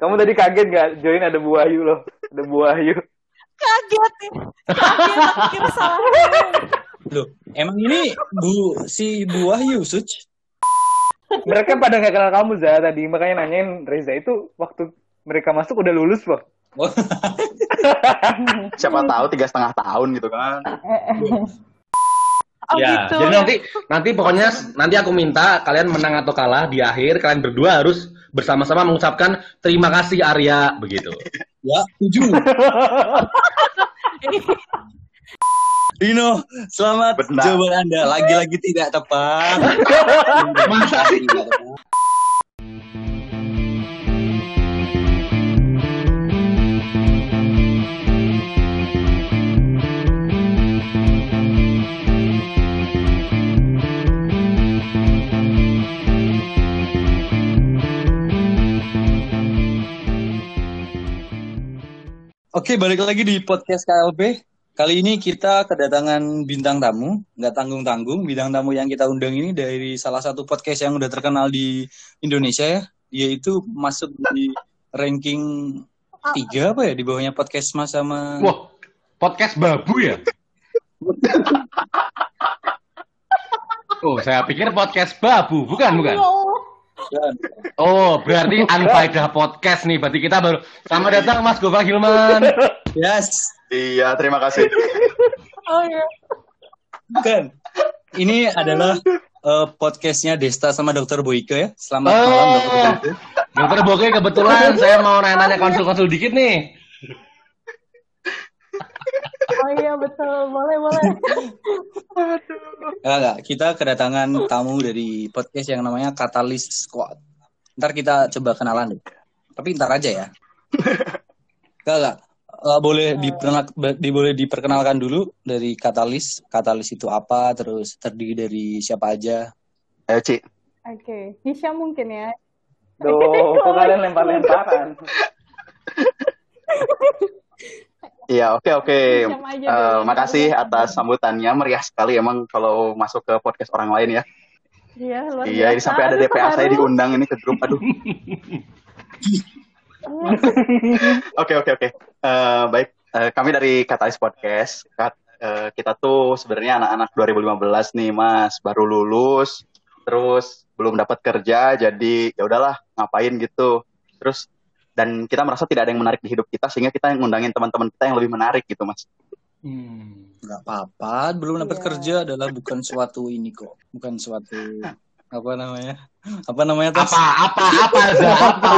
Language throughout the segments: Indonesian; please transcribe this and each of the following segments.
Kamu tadi kaget gak join ada Bu Wahyu loh. Ada Bu Wahyu. Kaget nih. Kaget aku kira salah. Loh, emang ini Bu si Bu Wahyu Suc? Mereka pada nggak kenal kamu Za tadi makanya nanyain Reza itu waktu mereka masuk udah lulus loh. Oh, Siapa tahu tiga setengah tahun gitu kan. Oh ya, gitu. jadi nanti nanti pokoknya nanti aku minta kalian menang atau kalah di akhir kalian berdua harus bersama-sama mengucapkan terima kasih Arya begitu. ya, tujuh. Dino, selamat Benar. jawaban Anda. Lagi-lagi tidak tepat. Masa sih? Oke, balik lagi di podcast KLB. Kali ini kita kedatangan bintang tamu, nggak tanggung-tanggung. Bintang tamu yang kita undang ini dari salah satu podcast yang udah terkenal di Indonesia ya, yaitu masuk di ranking tiga apa ya di bawahnya podcast mas sama Wah, podcast babu ya? Oh, saya pikir podcast babu, bukan bukan. Dan- Oh, berarti Anfaedah Podcast nih. Berarti kita baru selamat datang Mas Gofar Hilman. Yes, Iya, terima kasih. Oh iya. bukan. Ini adalah eh, podcastnya Desta sama Dokter Boyke ya. Selamat Oh. malam Dokter Boyke. Dokter Boke kebetulan saya mau nanya-nanya konsul-konsul dikit nih. Oh iya betul. Boleh boleh. Enggak, enggak. Kita kedatangan tamu dari podcast yang namanya Catalyst Squad. Ntar kita coba kenalan deh. Tapi ntar aja ya. Enggak, enggak. Eh, boleh diperkenal- di, boleh diperkenalkan dulu dari Catalyst. Catalyst itu apa? Terus terdiri dari siapa aja? Ayo, Ci. Oke. Hisya mungkin ya. Duh, kok kalian lempar-lemparan? Iya, oke oke. Siap aja Eh, makasih atas sambutannya meriah sekali emang kalau masuk ke podcast orang lain ya. Iya luar Iya, ini biasa. sampai ada DPA saya diundang ini ke grup. Aduh. Oke oke oke. Eh, baik, Eh, kami dari Katalis Podcast. Kat- eh, kita tuh sebenarnya anak-anak 2015 nih, Mas, baru lulus, terus belum dapat kerja, jadi ya udahlah ngapain gitu. Terus dan kita merasa tidak ada yang menarik di hidup kita sehingga kita ngundangin teman-teman kita yang lebih menarik gitu, Mas. Enggak apa-apa. Belum dapat Iya. kerja adalah bukan suatu ini kok. Bukan suatu apa namanya? Apa namanya? Tos? Apa apa apa Za? Apa?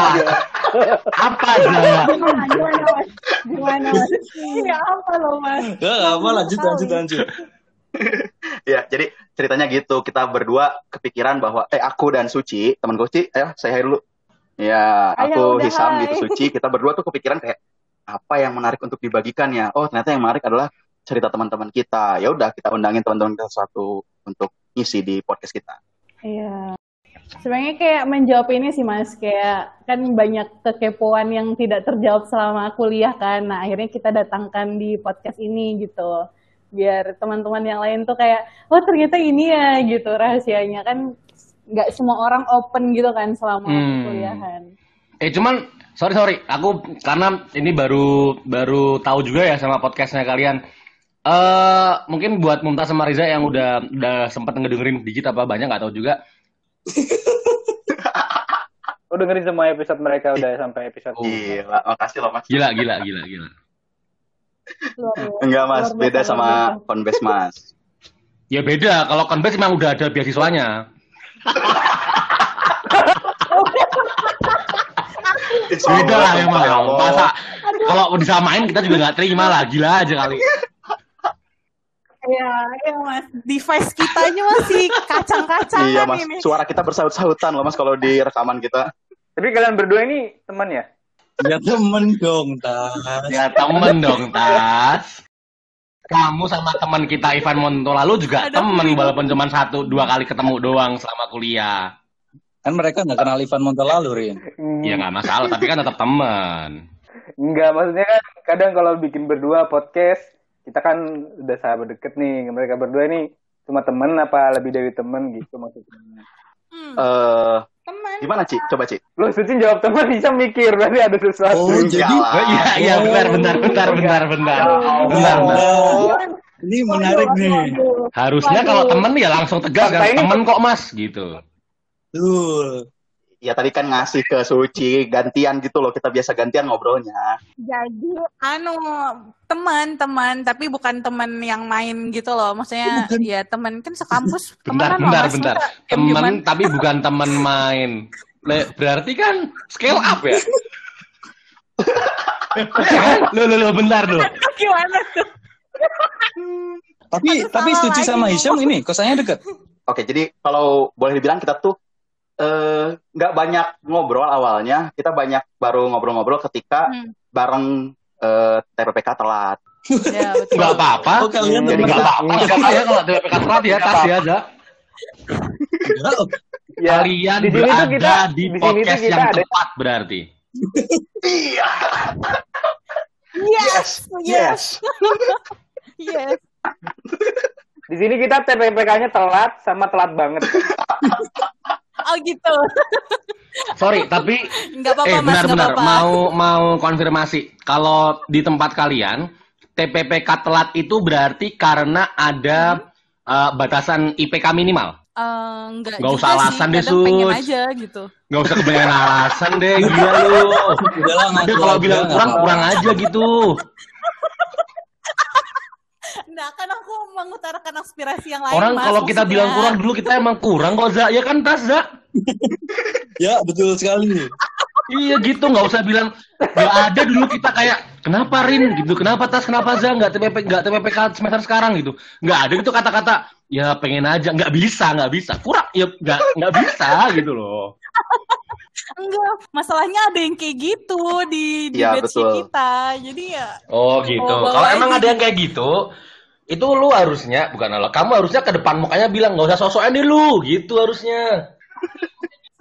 Apa Za? Gimana mas? Gimana mas? Iya apa loh mas? Enggak apa lanjut lanjut lanjut. Ya, jadi ceritanya gitu. Kita berdua kepikiran bahwa eh aku dan Suci, teman Suci, ayo saya dulu. Ya, aku udah Hisam hai. gitu Suci. Kita berdua tuh kepikiran kayak apa yang menarik untuk dibagikan ya? Oh, ternyata yang menarik adalah cerita teman-teman kita. Ya udah, kita undangin teman-teman kita satu untuk ngisi di podcast kita. Iya. Sebenarnya kayak menjawab ini sih mas, kayak kan banyak kekepoan yang tidak terjawab selama kuliah kan. Nah akhirnya kita datangkan di podcast ini gitu, biar teman-teman yang lain tuh kayak, oh ternyata ini ya gitu rahasianya kan. Nggak semua orang open gitu kan selama Hmm. kuliahan. Eh cuman sorry sorry, aku karena ini baru baru tahu juga ya sama podcastnya kalian. Eh mungkin buat Mumtaz sama Riza yang udah udah sempat ngedengerin dikit apa banyak nggak tahu juga. Lo dengerin semua episode mereka udah sampai episode. Oh. Gila, makasih loh Mas. Gila gila gila gila. Enggak Mas, beda sama. Conbase Mas. Ya beda, kalau Converse memang udah ada beasiswanya. Beda lah emang. Masa kalau disamain kita juga nggak terima lah, gila aja kali. Iya, iya mas. Device kitanya masih kacang-kacangan Iya Mas, ini. suara kita bersaut-sautan loh Mas kalau di rekaman kita. Tapi kalian berdua ini teman ya? Ya temen dong, Tas. Ya temen dong, Tas. Kamu sama teman kita Ivan Monto lalu juga Ada temen video. walaupun cuma satu dua kali ketemu doang selama kuliah. Kan mereka nggak kenal Ivan Montelalu, Rin. Ya nggak masalah, tapi kan tetap teman. Enggak, maksudnya kan kadang kalau bikin berdua podcast, kita kan udah sahabat deket nih. Mereka berdua ini cuma temen apa lebih dari temen gitu maksudnya. Hmm, Eh, teman. Gimana, Ci? Coba, Ci. Lo Suci jawab teman bisa mikir berarti ada sesuatu. Oh, jadi Enggak lah. Iya, iya benar, benar, benar, benar, benar. Benar, benar. Oh, ini menarik nih. Harusnya kalau temen ya langsung tegas kan, temen kok mas gitu. Betul. Ya tadi kan ngasih ke Suci gantian gitu loh. Kita biasa gantian ngobrolnya. Jadi anu teman-teman tapi bukan teman yang main gitu loh. Maksudnya Bukan. ya teman kan sekampus Bentar, bentar, loh, bentar. Temen tapi bukan temen main. Berarti kan scale up ya? Lo, lo, lo, bentar lo. gimana tuh? Tapi tapi Suci sama. Hisham ini kosannya deket. Oke, jadi kalau boleh dibilang kita tuh eh, nggak banyak ngobrol awalnya. Kita banyak baru ngobrol-ngobrol ketika Hmm. bareng eh, TPPK telat. Ya, betul. Apa-apa. Oh, kalian Jadi Nggak apa-apa. Nggak apa-apa ya kalau TPK telat ya, tas ya, enggak? Ya, Kalian di sini tuh berada kita- di di sini tuh podcast kita yang ada- tepat berarti. Iya. Yes, yes, Yes. yes. Di sini kita TPPK-nya telat sama telat banget. Oh gitu. Sorry, tapi Nggak apa-apa eh benar-benar apa-apa. mau mau konfirmasi. Kalau di tempat kalian TPPK telat itu berarti karena ada eh, batasan IPK minimal. Eh, nggak Nggak juga usah sih, alasan deh, kadang pengen Sus. aja gitu. Nggak usah kebanyakan alasan deh, gila lu. Ngaku kalau bilang kurang kurang aja gitu. Nah kan aku mengutarakan aspirasi yang lain Orang Mas, kalau kita maksudnya. bilang kurang dulu kita emang kurang kok Za. Ya kan Tas Za? Ya, betul sekali. Iya gitu, nggak usah bilang nggak ada dulu kita kayak kenapa Rin gitu, kenapa tas, kenapa Za nggak TPP nggak TPPK semester sekarang gitu, nggak ada gitu kata-kata ya pengen aja, nggak bisa nggak bisa, kurang ya nggak nggak bisa gitu loh. Enggak, masalahnya ada yang kayak gitu di di Iya, batch betul. kita. Jadi ya Oh gitu. Oh, Kalau emang ada yang kayak gitu, itu lu harusnya bukan lo, kamu harusnya ke depan mukanya bilang nggak usah sosokan deh lu, gitu harusnya.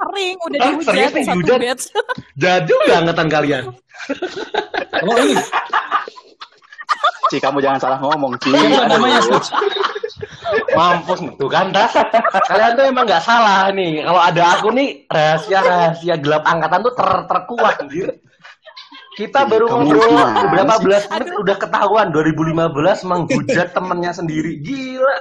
sering udah Hah, dihujat serius nih, satu dihujat? batch. Jadi bangetan kalian. Oh, ini Ci, kamu jangan salah ngomong, Ci. namanya Suci? Mampus tuh kan tas. Kalian tuh emang nggak salah nih. Kalau ada aku nih rahasia rahasia gelap angkatan tuh ter terkuat anjir. Kita baru Kamu ngobrol sih? belas menit udah ketahuan 2015 menghujat temennya sendiri. Gila.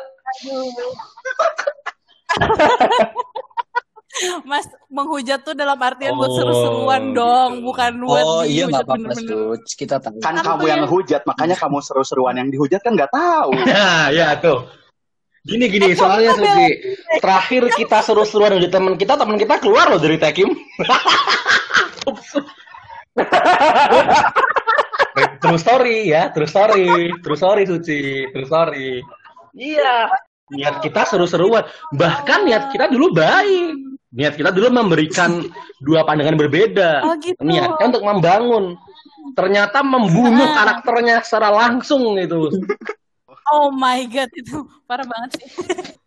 Mas menghujat tuh dalam artian buat Oh, seru-seruan dong, bukan buat Oh, iya nggak dihujat apa-apa, bener-bener. Suci. Kita tahu. Kan Kan kamu tuh yang yang- ngehujat, makanya kamu seru-seruan yang dihujat kan nggak tahu. Nah, ya tuh. Gini gini, soalnya Suci, terakhir kita seru-seruan dari teman kita, teman kita keluar loh dari Tekim. true story ya, true story, true story Suci, true story. Iya, niat kita seru-seruan. Bahkan niat kita dulu baik. Niat kita dulu memberikan dua pandangan berbeda. Oh, gitu. Niatnya untuk membangun. Ternyata membunuh Ah. karakternya secara langsung itu. Oh my god itu parah banget sih.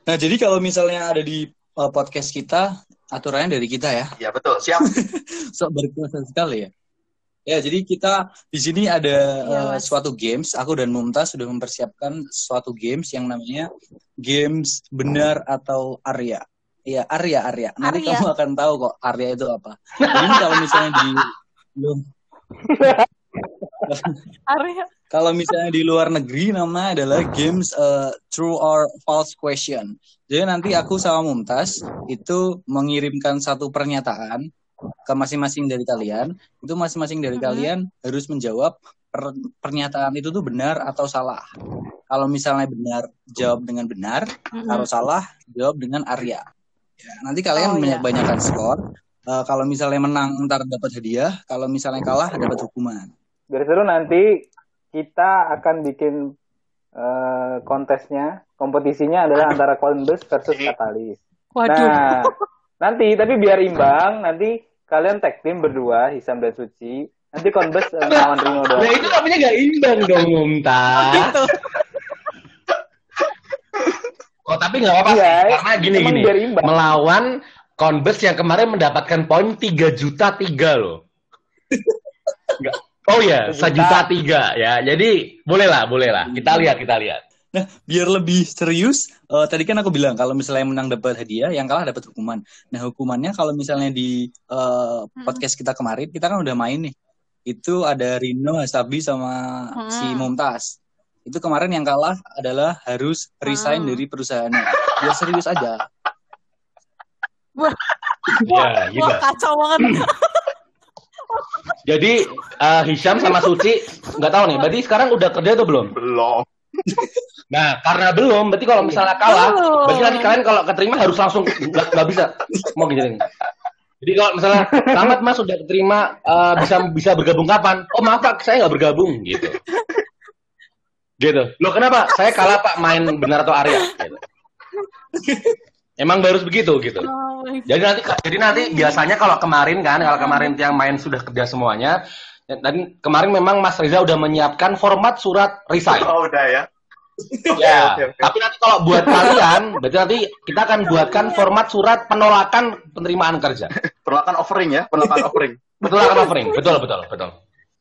Nah, jadi kalau misalnya ada di uh, podcast kita, aturannya dari kita ya. Ya betul, siap. So, berkuasa sekali ya. Ya, jadi kita di sini ada Iya, uh, suatu games. Aku dan Mumtaz sudah mempersiapkan suatu games yang namanya games benar atau Arya. Iya, Arya, Arya. Nanti Arya. kamu akan tahu kok Arya itu apa. Jadi kalau misalnya di lu- Arya. kalau misalnya di luar negeri namanya adalah games uh, true or false question. Jadi nanti aku sama Mumtaz itu mengirimkan satu pernyataan ke masing-masing dari kalian. Itu masing-masing dari Mhm. kalian harus menjawab per- pernyataan itu tuh benar atau salah. Kalau misalnya benar, jawab dengan benar. Mm-mm. Kalau salah, jawab dengan Arya. Ya, nanti kalian Oh, iya. banyak-banyakan skor. Uh, kalau misalnya menang ntar dapat hadiah, kalau misalnya kalah dapat hukuman. Biar seru nanti kita akan bikin eh, kontesnya, kompetisinya adalah antara Coinbase versus Katalis. Waduh. Nah, nanti tapi biar imbang, nanti kalian tag tim berdua, Hisam dan Suci. Nanti Coinbase eh, lawan Rino doang. Nah itu namanya gak imbang dong, Mumtaz. gitu. Oh tapi nggak apa-apa Iya, sih, karena gini gini, imbang. melawan Converse yang kemarin mendapatkan poin 3 juta tiga loh. Nggak. Oh ya, Sejuta. tiga ya. Jadi boleh lah, boleh lah. Kita lihat, kita lihat. Nah, biar lebih serius, eh, tadi kan aku bilang kalau misalnya yang menang dapat hadiah, yang kalah dapat hukuman. Nah, hukumannya kalau misalnya di eh, podcast kita kemarin, kita kan udah main nih. Itu ada Rino, Hasabi sama si Hmm. Mumtaz. Itu kemarin yang kalah adalah harus resign Hmm. dari perusahaannya. Biar serius aja. Iya, gitu. Wah kacau banget. Jadi eh, Hisham sama Suci nggak tahu nih. Berarti sekarang udah kerja atau belum? Belum. Nah, karena belum, berarti kalau misalnya kalah, Belum. berarti nanti kalian kalau keterima harus langsung nggak bisa mau gitu. Jadi kalau misalnya selamat mas sudah keterima eh, bisa bisa bergabung kapan? Oh maaf pak, saya nggak bergabung gitu. Gitu. Loh kenapa? Saya kalah pak main benar atau Arya. Gitu. Emang harus begitu gitu. Oh Jadi nanti jadi nanti biasanya kalau kemarin kan kalau kemarin yang main sudah kerja semuanya dan kemarin memang Mas Reza udah menyiapkan format surat resign. Oh, udah ya. Ya, oke, oke. tapi nanti kalau buat kalian, berarti nanti kita akan buatkan format surat penolakan penerimaan kerja. Penolakan offering ya, penolakan offering. Betul akan offering, betul betul betul.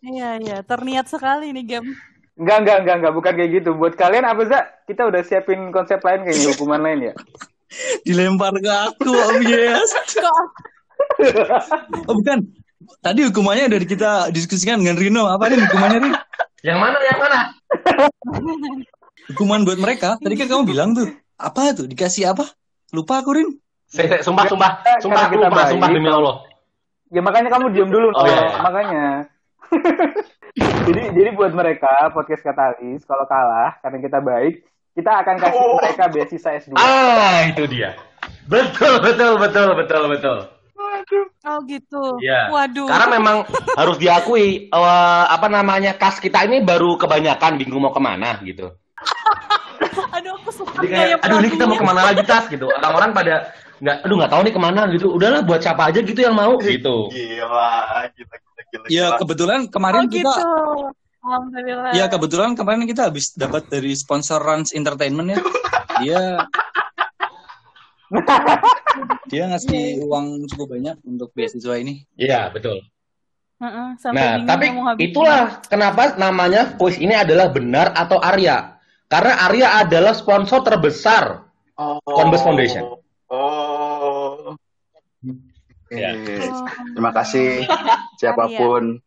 Iya iya, terniat sekali nih game. Enggak, enggak, enggak, enggak, bukan kayak gitu. Buat kalian apa, Za? Kita udah siapin konsep lain kayaknya, hukuman lain ya? Dilempar ke aku, Om Yes. Kok Oh, bukan. Tadi hukumannya udah kita diskusikan dengan Rino. Apa nih hukumannya, Rin? Yang mana yang mana? Hukuman buat mereka. Tadi kan kamu bilang tuh. Apa tuh? Dikasih apa? Lupa aku, Rin. Saya, sumpah sumpah Karena sumpah aku kita lupa sumpah demi Allah. Ya makanya kamu diam dulu, Oh, iya, iya. makanya. jadi jadi buat mereka podcast katalis kalau kalah karena kita baik, kita akan kasih Oh. mereka beasiswa S2. Ah, itu dia. Betul betul betul betul betul. oh gitu. Iya. Waduh. Karena memang harus diakui eh, apa namanya kas kita ini baru kebanyakan bingung mau ke mana gitu. Aduh aku suka Jadi kayak, aduh ini kita mau ke mana lagi tas gitu. Orang-orang pada nggak, aduh nggak tahu nih ke mana gitu. Udahlah buat siapa aja gitu yang mau gitu. Gila, gila, gila, gila. Ya kebetulan Oh kemarin gitu. kita Alhamdulillah. ya kebetulan kemarin kita habis dapat dari sponsor Rans Entertainment ya. Dia dia ngasih uang cukup banyak untuk beasiswa ini. Iya betul. Heeh, sampai Nah tapi itulah kenapa namanya kuis ini adalah benar atau Arya. Karena Arya adalah sponsor terbesar. Oh. Converse Foundation. Oh. Ya. Oh. Terima kasih siapa pun.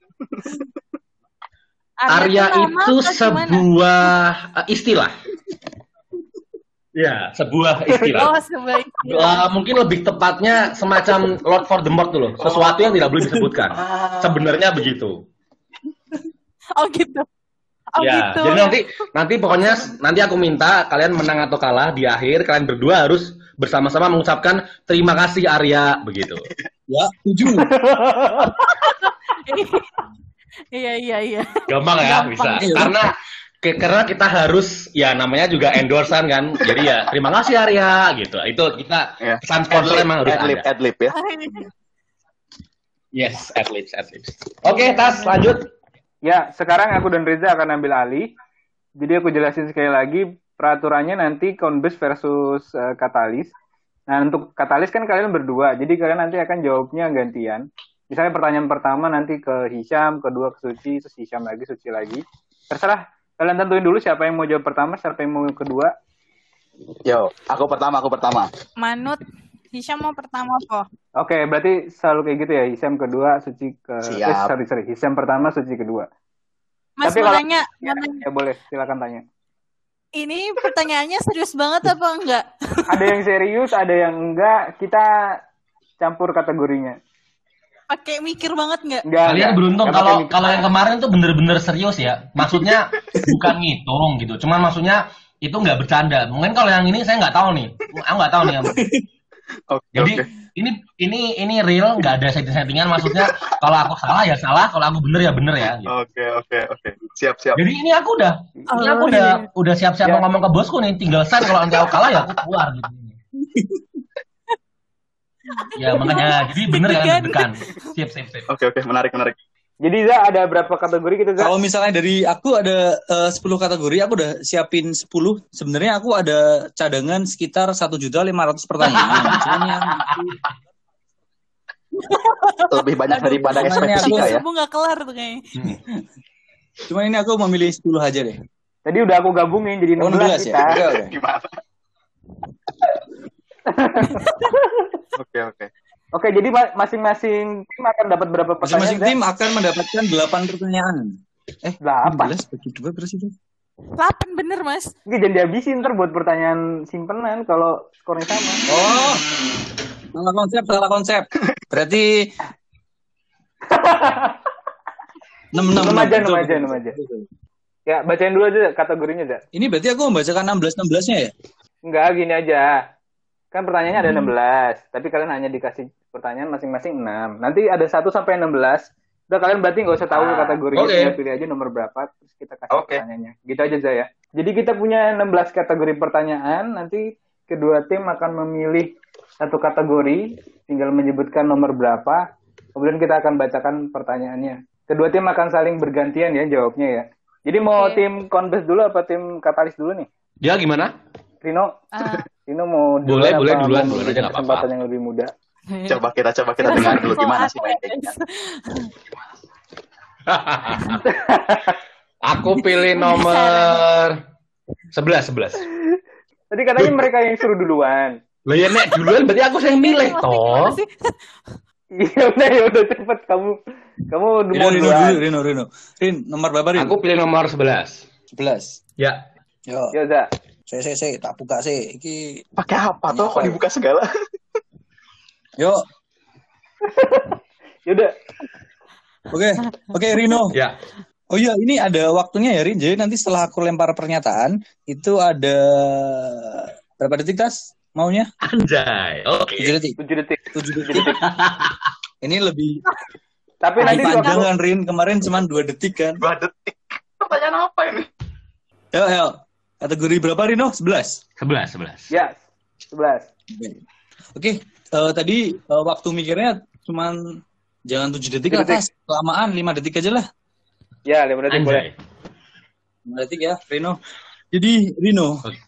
Arya nama itu atau gimana? sebuah eh, istilah. Ya, sebuah istilah. Oh sebaik. Eh, mungkin lebih tepatnya semacam Lord Voldemort dulu, sesuatu yang tidak boleh disebutkan. Ah. Sebenarnya begitu. Oh gitu. Oh ya, gitu. jadi nanti nanti pokoknya nanti aku minta kalian menang atau kalah di akhir kalian berdua harus bersama-sama mengucapkan terima kasih Arya begitu. Ya, tujuh. Iya iya iya. Gampang ya Gampang. bisa. Iya. Karena ke- karena kita harus ya namanya juga endorsean kan. Jadi ya terima kasih Arya gitu. Itu kita Ya. pesan sponsor emang harus Adlib, ada. adlib ya. Yes, at least, at least. Oke, Tas lanjut. Ya, sekarang aku dan Reza akan ambil alih. Jadi aku jelasin sekali lagi peraturannya nanti Conbus versus eh, Katalis. Nah, untuk Katalis kan kalian berdua, jadi kalian nanti akan jawabnya gantian. Misalnya pertanyaan pertama nanti ke Hisham, kedua ke Suci, terus Hisham lagi, Suci lagi. Terserah, kalian tentuin dulu siapa yang mau jawab pertama, siapa yang mau kedua. Yo, aku pertama, aku pertama. Manut. Hisham mau pertama kok. Oke, berarti selalu kayak gitu ya, Hisham kedua, Suci ke... Siap. Eh, sorry, sorry, Hisham pertama, Suci kedua. Mas Tapi mau kalau- nanya, Ya, ya boleh, silakan tanya. Ini pertanyaannya serius banget apa enggak? Ada yang serius, ada yang enggak, kita campur kategorinya. Pakai mikir banget enggak? Enggak, Kalian enggak. beruntung Enggak kalau kalau yang kemarin tuh bener-bener serius ya. Maksudnya bukan ngitung gitu. Cuman maksudnya itu nggak bercanda. Mungkin kalau yang ini saya nggak tahu nih. Aku nggak tahu nih. Oke, Jadi oke. Ini ini ini real nggak ada setting-settingan. Maksudnya kalau aku salah ya salah, kalau aku bener ya bener ya. Gitu. Oke, oke, oke. Siap, siap. Jadi ini aku udah ini aku Oh, udah iya. udah siap-siap Ya. mau ngomong ke bosku nih. Tinggal sign kalau nanti aku kalah ya aku keluar gitu. ya makanya jadi bener ya Deg-degan. deg-degan. Siap siap siap. Oke, oke. Menarik, menarik. Jadi Za ada berapa kategori kita Za? Kalau misalnya dari aku ada eh, 10 kategori, aku udah siapin 10. Sebenarnya aku ada cadangan sekitar 1 juta 500 pertanyaan. Cuman yang Lebih banyak daripada Makanya SP aku- fisika ya. Subuh nggak kelar tuh kayaknya. Hmm. cuman ini aku memilih 10 aja deh. Tadi udah aku gabungin jadi 16, Oh, 16 ya? kita. Oke, oke. Gimana? Oke, oke. Oke, jadi ma- masing-masing tim akan dapat berapa pertanyaan? Masing-masing tim akan mendapatkan 8 pertanyaan. Eh, Delapan. 16 bagi dua berapa sih? Dok? 8 bener, Mas. Nggak, jangan dihabisin ntar buat pertanyaan simpenan kalau skornya sama. Oh, salah konsep, salah konsep. Berarti 6 6 Enam aja, enam aja, enam aja. Ya, bacain dulu aja kategorinya, Zak. Ini berarti aku membacakan 16 16-nya ya? Enggak, gini aja. Kan pertanyaannya ada Hmm. 16, tapi kalian hanya dikasih pertanyaan masing-masing 6. Nanti ada 1 sampai 16. Udah kalian berarti nggak usah tahu Ah, kategorinya, oke. tinggal pilih aja nomor berapa, terus kita kasih Oke. pertanyaannya. Gitu aja, Zaya. Jadi kita punya 16 kategori pertanyaan, nanti kedua tim akan memilih satu kategori, tinggal menyebutkan nomor berapa, kemudian kita akan bacakan pertanyaannya. Kedua tim akan saling bergantian ya jawabnya ya. Jadi mau Oke. tim Converse dulu apa tim Katalis dulu nih? Dia gimana? Rino, Ah, Rino mau Boleh, duluan boleh, apa duluan, duluan aja, nggak apa-apa. kesempatan yang lebih muda. Coba kita coba kita dengar dulu gimana sih main kayak gini. Aku pilih nomor 11, 11. Tadi katanya mereka yang suruh duluan. Lah ya nek duluan berarti aku yang milih toh. Masih- Iya udah ya udah cepet kamu kamu Rino, Rino, Rino, Rino. Rin, nomor berapa, Rin? Aku pilih nomor 11. 11. Ya. Yo, Ya udah. Saya, saya, saya, tak buka sih. Iki, Pakai apa tuh kok dibuka segala? yo, Ya udah. oke, oke, Rino. Ya. Oh iya, ini ada waktunya ya, Rin. Jadi nanti setelah aku lempar pernyataan, itu ada berapa detik, Tas? Maunya? Anjay. Oke. 7 detik. 7 detik. 7 detik. ini lebih Tapi nanti panjang kan, Rin. Kemarin cuma 2 detik kan. Dua detik. Pertanyaan apa ini? Yo, yo. Kategori berapa, Rino? 11. 11, 11. ya 11. Oke, eh, tadi eh, waktu mikirnya cuman jangan 7 detik lah, Tujuh detik. Kelamaan 5 detik aja lah. Ya, 5 detik boleh. Anjay. 5 detik ya, Rino. Jadi, Rino, Oke.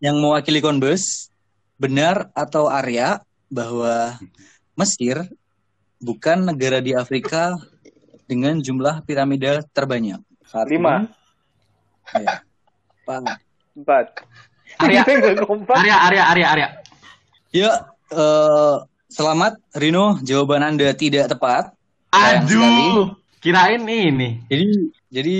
yang mewakili Konbes, benar atau Arya bahwa Mesir bukan negara di Afrika dengan jumlah piramida terbanyak? Satu. Lima. Ya. Empat. 4. Arya. Arya, Arya, Arya, Arya. Ya, eh, selamat Rino, jawaban Anda tidak tepat. Aduh. Kirain ini. Jadi, jadi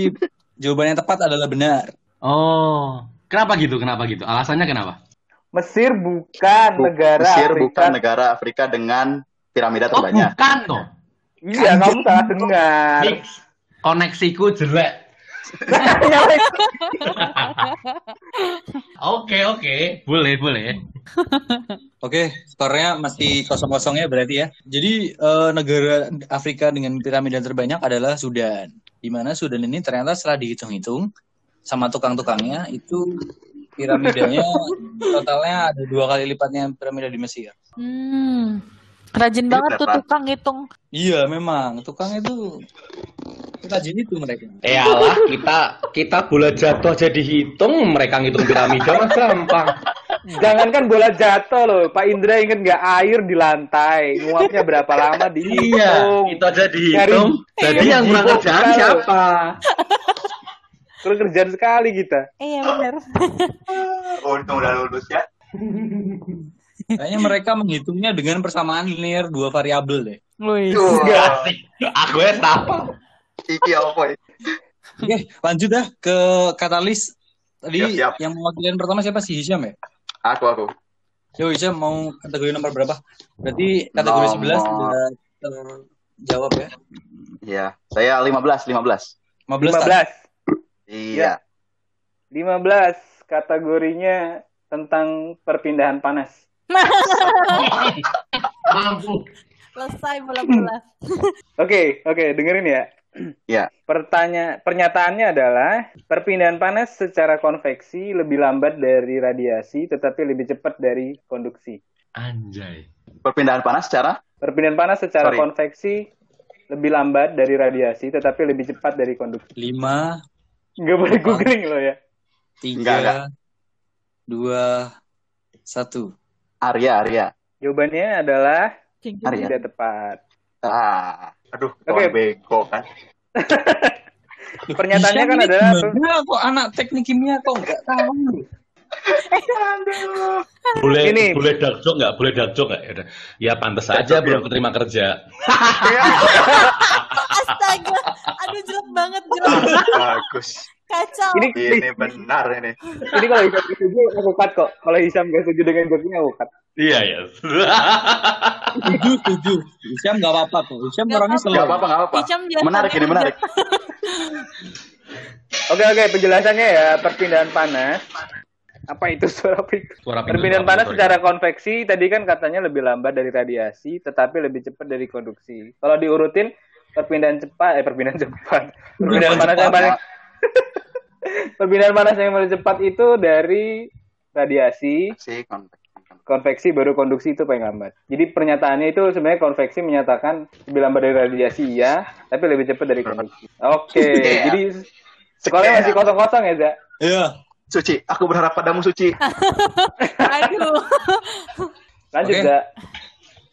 jawaban yang tepat adalah benar. Oh. Kenapa gitu? Kenapa gitu? Alasannya kenapa? Mesir bukan Bu- negara Mesir Afrika. bukan negara Afrika dengan piramida Oh, terbanyak. bukan toh. Iya, kamu salah dengar. Koneksiku jelek. Oke, oke. Boleh, boleh. Oke, skornya masih kosong-kosong ya berarti ya. Jadi eh, negara Afrika dengan piramida terbanyak adalah Sudan. Di mana Sudan ini ternyata setelah dihitung-hitung sama tukang-tukangnya itu piramidanya totalnya ada dua kali lipatnya piramida di Mesir. Hmm. Rajin Ini banget tuh tukang hitung. Iya, memang tukang itu rajin itu mereka. Eh alah, kita kita bola jatuh aja dihitung, mereka ngitung piramida mah gampang. Jangankan bola jatuh loh, Pak Indra inget nggak air di lantai, nguapnya berapa lama Iya, dihitung. itu aja dihitung. Jadi yang kurang kerjaan siapa? Terus kerjaan sekali kita. Iya bener. Untung udah lulus ya. Kayaknya mereka menghitungnya dengan persamaan linear dua variabel deh. Wih. Wah, Aku ya apa? iki apa ya? Oke, lanjut dah ke katalis. Tadi Siap, siap. yang mewakili yang pertama siapa sih Hisham ya? Aku aku. Yo Hisham mau kategori nomor berapa? Berarti kategori Nomor- 11 sudah terjawab ya. Iya, saya 15 15. 15. tak? 15. Iya. 15 kategorinya tentang perpindahan panas. Mampu. Selesai bola-bola. Oke, oke, dengerin ya. Iya. Pertanya pernyataannya adalah perpindahan panas secara konveksi lebih lambat dari radiasi tetapi lebih cepat dari konduksi. Anjay. Perpindahan panas secara Perpindahan panas secara Sorry. konveksi lebih lambat dari radiasi tetapi lebih cepat dari konduksi. 5, Nggak boleh googling loh ya. 3, Enggak, enggak. 2, 1. Arya Arya. Jawabannya adalah Arya. tidak tepat. Ah, aduh, Oke. kawan bego kan. Pernyataannya kan adalah gimana kok anak teknik kimia kok nggak tahu? Boleh Ini. boleh dark joke nggak? Boleh dark joke nggak? Ya. Ya pantas aja belum keterima kerja. Astaga, aduh jelek banget jelek. Bagus. Kacau. ini Ini benar ini. ini kalau Hisam gak setuju aku cut kok. Kalau Hisam gak setuju dengan joke-nya aku cut. Iya ya. Setuju, setuju. Hisham nggak apa-apa kok. Nggak orangnya selalu. Gak apa-apa, gak apa-apa. Menarik ini, menarik. Oke oke penjelasannya ya perpindahan panas. Apa itu suara pintu? Suara panas secara konveksi tadi kan katanya lebih lambat dari radiasi, tetapi lebih cepat dari konduksi. Kalau diurutin perpindahan cepat, eh perpindahan cepat, perpindahan panas yang paling perpindahan panas yang paling cepat itu dari radiasi, Si konveksi. konveksi baru konduksi itu paling lambat. Jadi pernyataannya itu sebenarnya konveksi menyatakan lebih lambat dari radiasi ya, tapi lebih cepat dari konduksi. Oke, Yeah. jadi sekolahnya masih kosong-kosong ya, Za? Iya. Suci, aku berharap padamu Suci. Aduh. Lanjut. Za.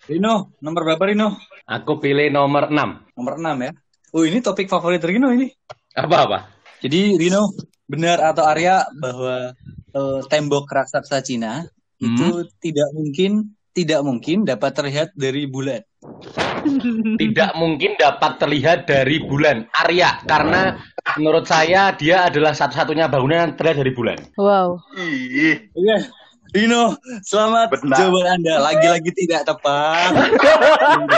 Rino, nomor berapa Rino? Aku pilih nomor 6. Nomor 6 ya. Oh ini topik favorit Rino ini. Apa apa? Jadi Rino, benar atau Arya bahwa eh, tembok raksasa Cina itu tidak mungkin tidak mungkin dapat terlihat dari bulan. Tidak mungkin dapat terlihat dari bulan. Arya karena menurut saya dia adalah satu-satunya bangunan yang terlihat dari bulan. Wow. Ih, Rino, selamat Benar. jawaban Anda. Lagi-lagi tidak tepat.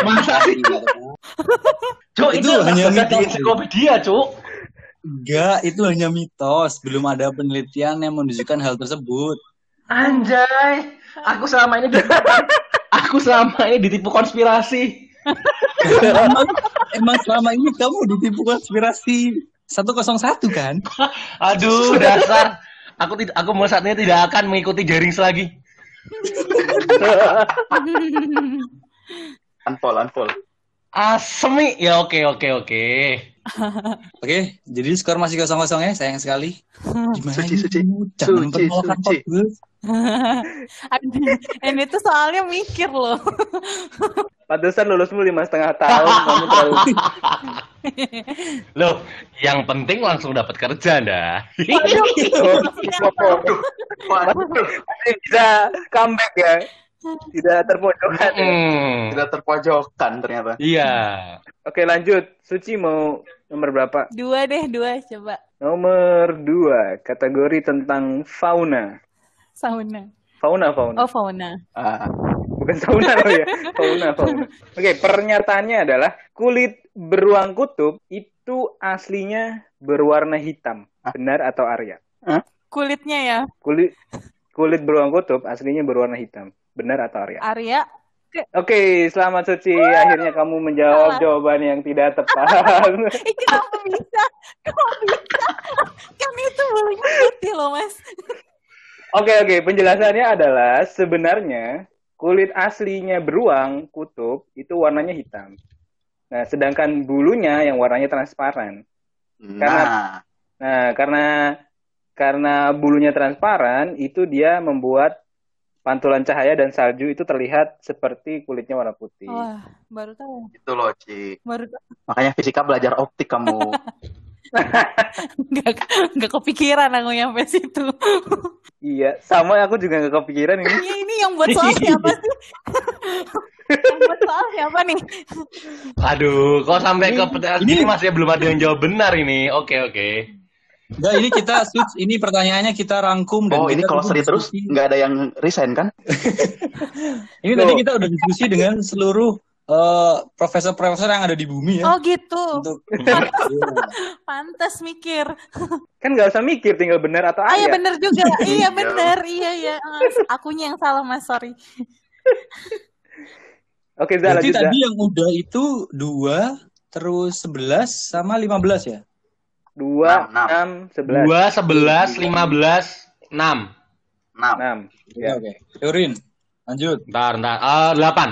Masa sih? Cuk, Itu itu, hanya di mitos. ensiklopedia, Cuk. Enggak, itu hanya mitos. Belum ada penelitian yang menunjukkan hal tersebut. Anjay, aku selama ini aku selama ini ditipu konspirasi. emang, emang selama ini kamu ditipu konspirasi 101 kan? Aduh, dasar. Aku tidak aku mulai saat ini tidak akan mengikuti jaring lagi. unfold, unfold. Asemi. Ya oke oke oke. Oke, jadi skor masih kosong-kosong ya, sayang sekali. Gimana Suci, ini? suci. Jangan Suci, suci. Ini tuh soalnya mikir loh. Pantesan lulusmu lima setengah tahun, kamu terlalu Loh, yang penting langsung dapat kerja, dah. Bisa comeback ya. Tidak terpojokkan. ya. Hmm, Tidak terpojokan ternyata. Iya. Oke lanjut. Suci mau nomor berapa? Dua deh, dua coba. Nomor dua. Kategori tentang fauna. Sauna. Fauna, fauna. Oh, fauna. Ah, Bukan sauna loh ya. Fauna, fauna. Oke, pernyataannya adalah kulit beruang kutub itu aslinya berwarna hitam. Benar atau Arya? Kulitnya ya, Kulit kulit beruang kutub aslinya berwarna hitam. Benar atau Arya? Arya. Oke, selamat Suci. Akhirnya kamu menjawab Salah. jawaban yang tidak tepat. Kenapa bisa? Kok bisa? Kan itu bulunya putih loh, Mas. Oke, oke. Penjelasannya adalah sebenarnya kulit aslinya beruang kutub itu warnanya hitam. Nah, sedangkan bulunya yang warnanya transparan. Nah, Nah, karena karena bulunya transparan, itu dia membuat pantulan cahaya dan salju itu terlihat seperti kulitnya warna putih. Wah, baru tahu. itu loh, Ci. Baru tahu. Makanya fisika belajar optik kamu. Nggak, nggak kepikiran aku nyampe situ. Iya, sama aku juga nggak kepikiran ini. Ini, ini yang buat soal siapa sih? yang buat soal siapa nih? Aduh, kok sampai ke pertanyaan ini- ini masih belum ada yang jawab benar ini. Oke oke. Enggak, ini kita switch. Ini pertanyaannya kita rangkum dan Oh, ini kalau seri terus nggak ada yang resign kan? Ini tadi kita udah diskusi dengan seluruh eh, profesor-profesor yang ada di bumi ya. Oh gitu. Untuk Pantas mikir. Kan nggak usah mikir, tinggal benar atau Ah iya Arya. bener juga. iya. Iya iya. Ah, Akunya yang salah mas. Sorry. Oke, Zah, Berarti lanjut, Zah. tadi yang udah itu dua, terus 11 sama 15 ya? Dua, Enam, enam, sebelas. Dua, sebelas, lima belas, enam. Enam. Oke, Ya. oke. Teorin, lanjut. Ntar, ntar. Eh, delapan.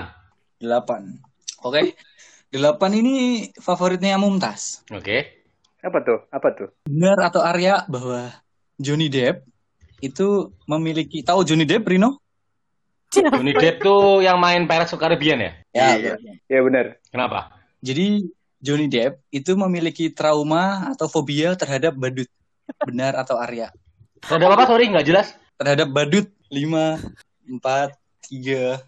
8. Oke. 8 ini favoritnya Mumtaz. Oke. Apa tuh? Apa tuh? Benar atau Arya bahwa Johnny Depp itu memiliki tahu Johnny Depp Rino? Johnny Depp tuh yang main Pirates of Caribbean ya? Ya, Iya. benar. Ya benar. Kenapa? Jadi Johnny Depp itu memiliki trauma atau fobia terhadap badut. Benar atau Arya? Ada apa sorry nggak jelas. Terhadap badut. 5, 4, 3.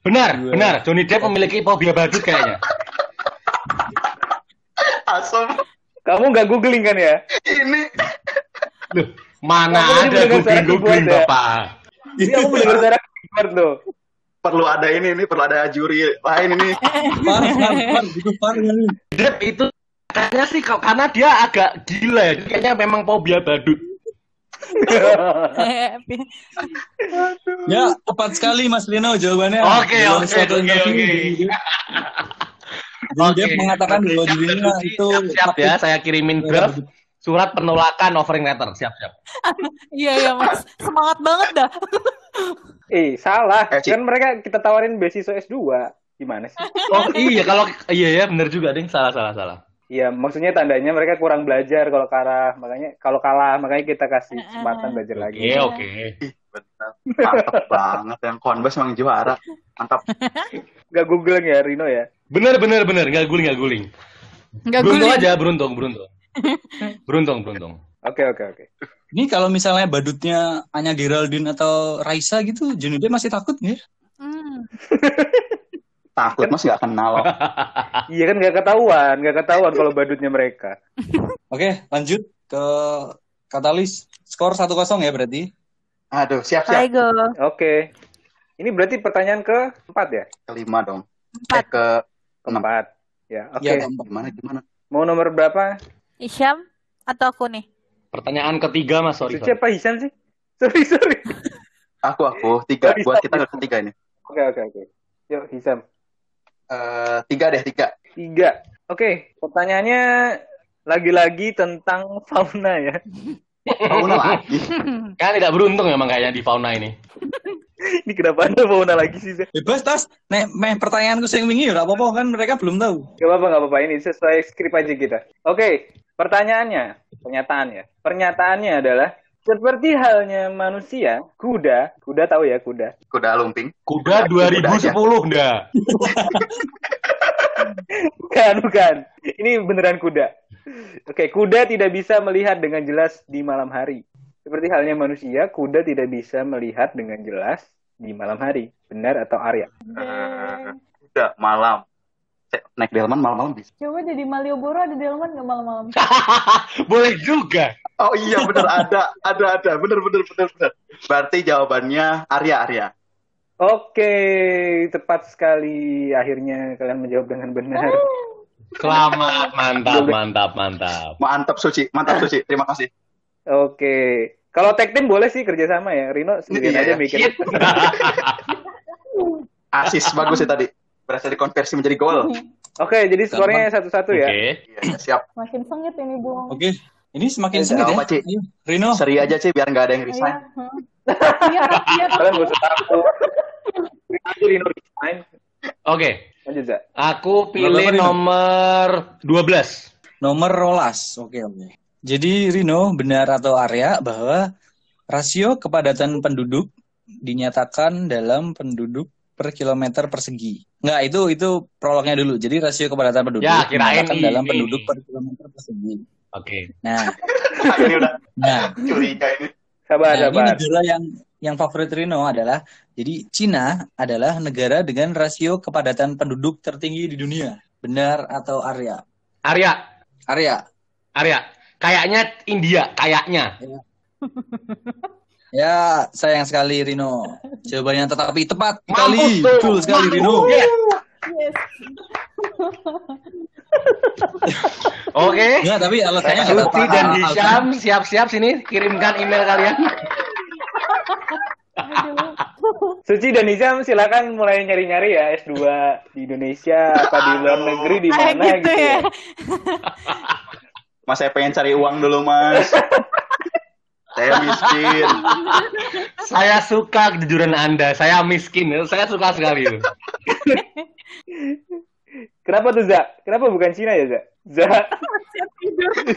Benar, Dua. benar. Johnny Depp memiliki fobia badut kayaknya. Asem. Kamu nggak googling kan ya? Ini Loh, mana Kamu ada mendengar suara googling googling keyboard ya? bapak. Ini aku mendengar suara keyboard tuh. Perlu ada ini nih, perlu ada juri lain ini. Far, far. Itu ini. Depp itu kayaknya sih kok- karena dia agak gila ya. Kayaknya memang fobia badut. Ya, tepat sekali Mas Lino jawabannya. Oke, oke, oke, oke. Depp- Depp Oke. mengatakan bahwa dirinya itu siap, siap ya. Saya kirimin draft surat penolakan offering letter. Siap, siap. Iya iya mas, semangat banget dah. eh, salah. Eh. Kan mereka kita tawarin beasiswa S2. Gimana sih? Oh iya kalau iya ya bener juga ding salah salah salah. Iya, maksudnya tandanya mereka kurang belajar kalau kalah. Makanya kalau kalah, makanya kita kasih kesempatan belajar lagi. Oke oke. Benar. Mantap banget yang Converse emang juara. Mantap. Gak googling ya Rino ya? Bener bener bener nggak guling nggak guling. Nggak Beruntung guling. aja beruntung beruntung. beruntung beruntung. Oke, oke, oke. Ini kalau misalnya badutnya Anya Geraldine atau Raisa gitu, Johnny Depp masih takut nggak? ya? Hmm. Takut mas nggak kenal. Iya kan gak ketahuan, gak ketahuan kalau badutnya mereka. Oke, lanjut ke Katalis. Skor 1-0 ya berarti. Aduh, siap siap. Aigo. Oke. Ini berarti pertanyaan ke empat ya? Kelima dong. Empat. Eh, ke. Keempat. Ya, oke. Ya, keempat. Gimana gimana? Mau nomor berapa? Isyam atau aku nih? Pertanyaan ketiga mas sorry. Suci sorry. apa Hisan sih? Sorry, sorry. Aku aku tiga. Buat kita ke ketiga ini. Oke, oke, oke. Yuk, Hisam. Eh, tiga deh tiga. Tiga. Oke, pertanyaannya lagi-lagi tentang fauna ya. Fauna lagi. Kan tidak beruntung memang kayaknya di fauna ini. Ini kenapa ada fauna lagi sih? Bebas tas. Nek meh pertanyaanku sing wingi ya apa-apa kan mereka belum tahu. Gak apa-apa, gak apa-apa. Ini sesuai skrip aja kita. Oke, pertanyaannya. Pernyataannya. Pernyataannya adalah, seperti halnya manusia, kuda, kuda tahu ya kuda. Kuda lumping. Kuda 2010 dah. Bukan, bukan. Ini beneran kuda. Oke, kuda tidak bisa melihat dengan jelas di malam hari. Seperti halnya manusia, kuda tidak bisa melihat dengan jelas di malam hari. Benar atau Arya? Eh, kuda malam. Cek, naik delman malam-malam bisa. Coba jadi Malioboro ada delman nggak malam-malam? Boleh juga. Oh iya bener ada ada ada bener bener bener bener. Berarti jawabannya Arya Arya. Oke, tepat sekali. Akhirnya kalian menjawab dengan benar. Selamat, mantap, mantap, mantap. Mantap Suci, mantap Suci. Terima kasih. Oke. Kalau tag team boleh sih kerjasama ya. Rino sendirian Iya, aja iya. bikin. Asis bagus sih tadi. Berhasil dikonversi menjadi gol. Oke, jadi skornya satu-satu Oke. ya. Iya, siap. Makin sengit ini Bung. Oke. Ini semakin Eh, sengit ya. Ci? Ayo, Rino. Seri aja sih biar nggak ada yang Iya. resign. hmm. Iya, iya. Kalian gak usah takut. Aja Rino resign. Oke. Lanjut, Zak. Aku pilih Nomor nomor 12. Nomor rolas. Oke, oke. Jadi Rino benar atau Arya bahwa rasio kepadatan penduduk dinyatakan dalam penduduk per kilometer persegi. Enggak, itu itu prolognya dulu. Jadi rasio kepadatan penduduk Ya, kirain dinyatakan dalam ini. penduduk per kilometer persegi. Oke. Nah, ini udah nah, curiga ini. Sabar, nah, ini sabar. negara yang yang favorit Rino adalah jadi Cina adalah negara dengan rasio kepadatan penduduk tertinggi di dunia. Benar atau Arya? Arya, Arya. Arya. Kayaknya India, kayaknya. Ya, sayang sekali Rino. Jawabannya tetapi tepat sekali. Mampus tuh. Betul sekali Rino. Yes. Yes. Oke. Enggak, tapi alasannya tepat. dan Hisham siap-siap sini kirimkan email kalian. Suci dan Nizam silakan mulai nyari-nyari ya S2 di Indonesia apa di luar negeri di mana gitu gitu ya. Mas saya pengen cari uang dulu mas. saya miskin. Saya suka kejujuran Anda. Saya miskin. Saya suka sekali itu. Kenapa tuh Zak? Kenapa bukan Cina ya Zak? Zak.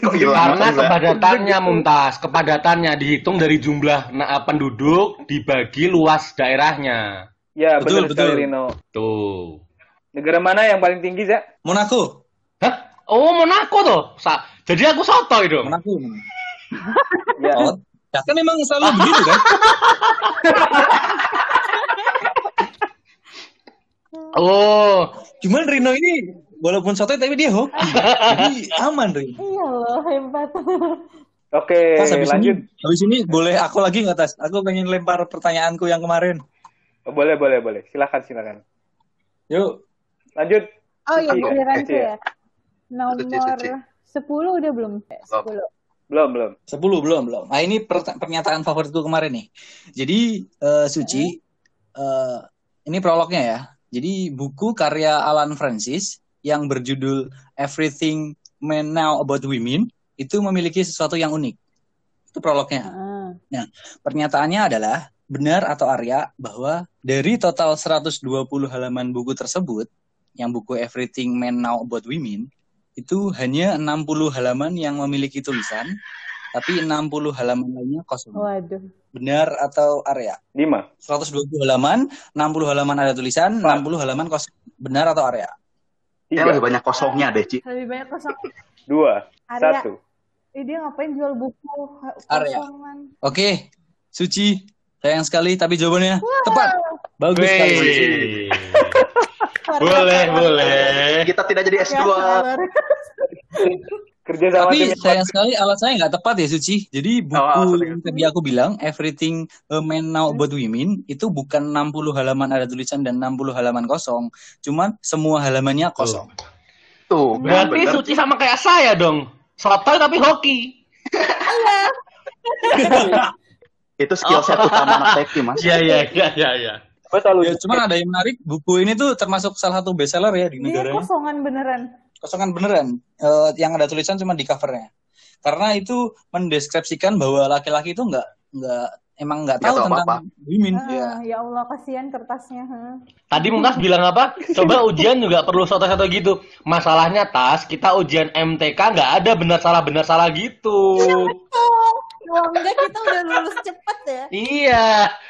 Karena kepadatannya Mumtaz, kepadatannya dihitung dari jumlah penduduk dibagi luas daerahnya. Ya Betul, betul, sekali betul. Rino. Tuh. Negara mana yang paling tinggi Zak? Monaco. Hah? Oh, Monaco tuh. Sa jadi aku soto itu. Monaco. Ya. Oh, ya kan memang selalu begitu kan? Oh, Cuman Rino ini walaupun sotoy tapi dia hoki. Jadi aman Rino. Iya loh, hebat. Oke, Tas habis lanjut. ini, habis ini boleh aku lagi nggak Tas? Aku pengen lempar pertanyaanku yang kemarin. Oh, boleh, boleh, boleh. Silakan, silakan. Yuk, Lanjut. Oh iya, ya. ya? Nomor 10 udah belum? Eh, 10. Belum, belum. 10 belum belum. Nah ini per- pernyataan favoritku kemarin nih. Jadi eh, Suci, eh, ini prolognya ya. Jadi buku karya Alan Francis yang berjudul Everything Men Now About Women itu memiliki sesuatu yang unik. Itu prolognya. Ah. Pernyataannya adalah benar atau Arya bahwa dari total 120 halaman buku tersebut, yang buku Everything Men Now About Women, itu hanya 60 halaman yang memiliki tulisan, tapi 60 halaman lainnya kosong. Waduh. Benar atau Arya? Lima. 120 halaman, 60 halaman ada tulisan, 60 halaman kosong. Benar atau Arya? Ya Tiga. lebih banyak kosongnya deh, Ci. Lebih banyak kosong. Dua. Arya. Satu. Eh, dia ngapain jual buku kosongan? Oke, Suci, sayang sekali tapi jawabannya tepat. Bagus sekali. Boleh, boleh. Kita tidak jadi S2. Kerja sama Tapi sayang sekali alasannya nggak tepat ya Suci. Jadi buku Oh, yang tadi aku bilang Everything a Man Now About Women itu bukan 60 halaman ada tulisan dan 60 halaman kosong. Cuman semua halamannya kosong. Tuh, Berarti bener. Suci sama kayak saya dong. Sotoy tapi hoki. Itu skill set utama anak teki, Mas. Iya, iya, iya, iya, iya. Gue selalu Ya, cuman ada yang menarik, buku ini tuh termasuk salah satu bestseller ya di Dia negara ini. kosongan beneran. Kosongan beneran. Eh, yang ada tulisan cuma di covernya. Karena itu mendeskripsikan bahwa laki-laki itu nggak nggak emang nggak tahu tahu tentang apa-apa. women. Ah, Ya. ya Allah, kasihan kertasnya. ha. Tadi Mumtaz bilang apa? Coba ujian juga perlu soto-soto gitu. Masalahnya tas kita ujian MTK nggak ada benar salah benar salah gitu. Kalau enggak kita udah lulus cepet ya. Iya.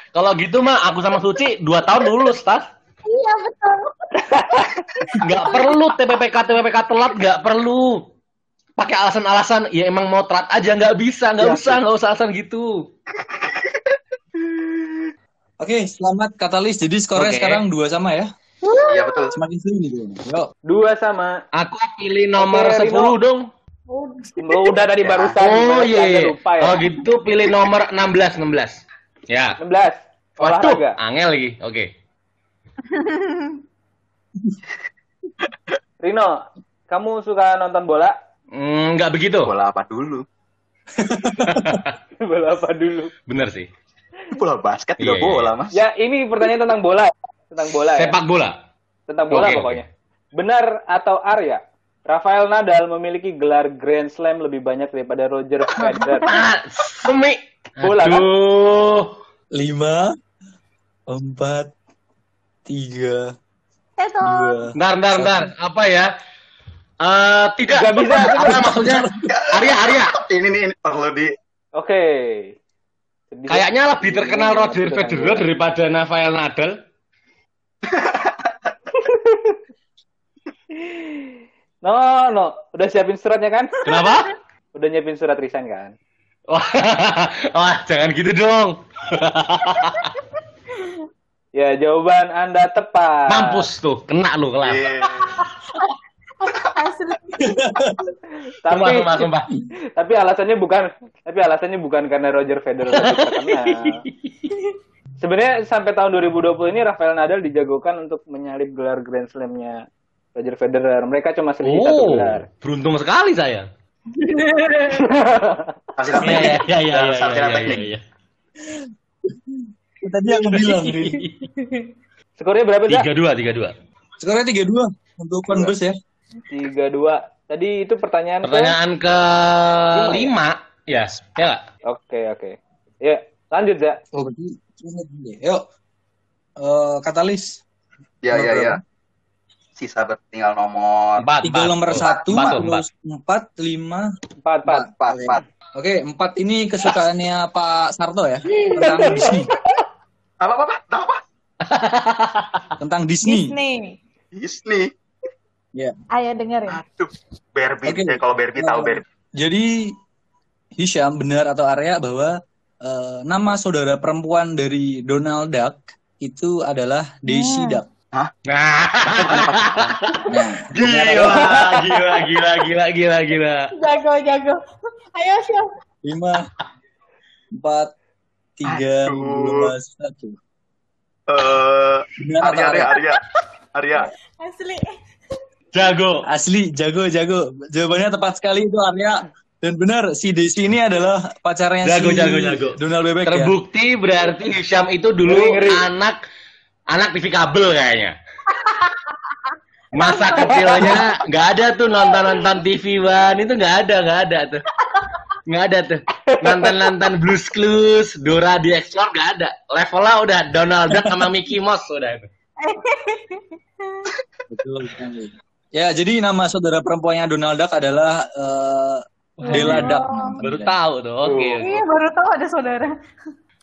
Kalau gitu mah aku sama Suci dua tahun lulus tas. Iya betul. Nggak perlu TPPK TPPK telat nggak perlu. Pakai alasan-alasan ya emang mau telat aja nggak bisa nggak Iya, usah nggak usah alasan gitu. Oke, selamat Katalis. Jadi skornya Oke. sekarang dua sama ya. Iya betul. Semakin seru nih. Yuk. dua sama. Aku pilih nomor Oke, 10 Rino. dong. Lo udah tadi Ya. barusan. Oh iya. Iya. lupa ya. Oh gitu pilih nomor 16 16. Ya. 16. Waduh, Olahraga. angel lagi. Oke. Rino, kamu suka nonton bola? Mm, nggak begitu. Bola apa dulu? bola apa dulu? Bener sih. Bola basket juga Iya, iya. bola, Mas. Ya, ini pertanyaan tentang bola. Tentang bola ya. Sepak bola. Tentang bola Oke, pokoknya. Benar atau Arya? Rafael Nadal memiliki gelar Grand Slam lebih banyak daripada Roger Federer. Ah, semi. Bola, kan? Aduh. Lima, empat, tiga, Seto. dua. Bentar, bentar, bentar. Apa ya? Eh, tidak. Nggak bisa. Apa maksudnya? Arya, Arya. Ini nih ini perlu di Oke. Sedih. Kayaknya lebih terkenal Roger Federer daripada Rafael Nadal. No, no. Udah siapin suratnya kan? Kenapa? Udah nyiapin surat resign kan? Wah, wah, jangan gitu dong. Ya, jawaban Anda tepat. Mampus tuh, kena lu kelas. Iya. Asli. Tapi Sumpah, sumpah, sumpah. tapi alasannya bukan tapi alasannya bukan karena Roger Federer terkenal. Sebenarnya sampai tahun 2020 ini Rafael Nadal dijagokan untuk menyalip gelar Grand Slam-nya Roger Federer. Mereka cuma selisih satu Oh, gelar. beruntung sekali saya. Iya, teknik. iya, iya, iya, Dan iya, sarjana iya, teknik. iya. Tadi aku bilang. Skornya berapa, Zak? Tiga dua, tiga dua. Skornya tiga dua untuk Converse ya. 3-2. Tadi itu pertanyaan, ke- Pertanyaan ke lima, ya, ya? Oke, oke. Ya, lanjut, Zak. Oh, berarti ya. Yuk. Eh, Katalis. Ya, ya, ya. Sisa tinggal nomor Empat, Tiga empat. nomor satu, empat, terus empat, lima, Empat, empat. empat, empat. Oke, empat ini kesukaannya Pak Sarto ya tentang Disney. Apa, apa? Tahu apa? Tentang Disney. Disney. Disney. Ayo dengerin. Aduh, Barbie. Oke. Eh, kalau Barbie tahu Barbie. Jadi Hisham benar atau Arya bahwa eh, nama saudara perempuan dari Donald Duck itu adalah Daisy Hmm. Duck. Nah, Nah, gila, gila, gila, gila, gila, gila. Jago, jago. Ayo, Syam. lima, empat, tiga, dua, satu. Eh, Arya, Arya, Arya? Arya. Asli. Jago. Asli, jago, jago. Jawabannya tepat sekali itu Arya. Dan benar, si Daisy ini adalah pacarnya Jago, si jago, jago. Donald Bebek ya. Terbukti berarti Hisham itu dulu Ngeri, ngeri. anak anak TV kabel kayaknya. Masa kecilnya nggak ada tuh nonton nonton TV One itu nggak ada nggak ada tuh. Nggak ada tuh. Nonton nonton Blues Clues Dora di Explore nggak ada. Levelnya udah Donald Duck sama Mickey Mouse udah itu. Betul sekali. Ya, jadi nama saudara perempuannya Donald Duck adalah eh, Della Duck. baru tahu tuh oke. Iya, baru tahu ada saudara.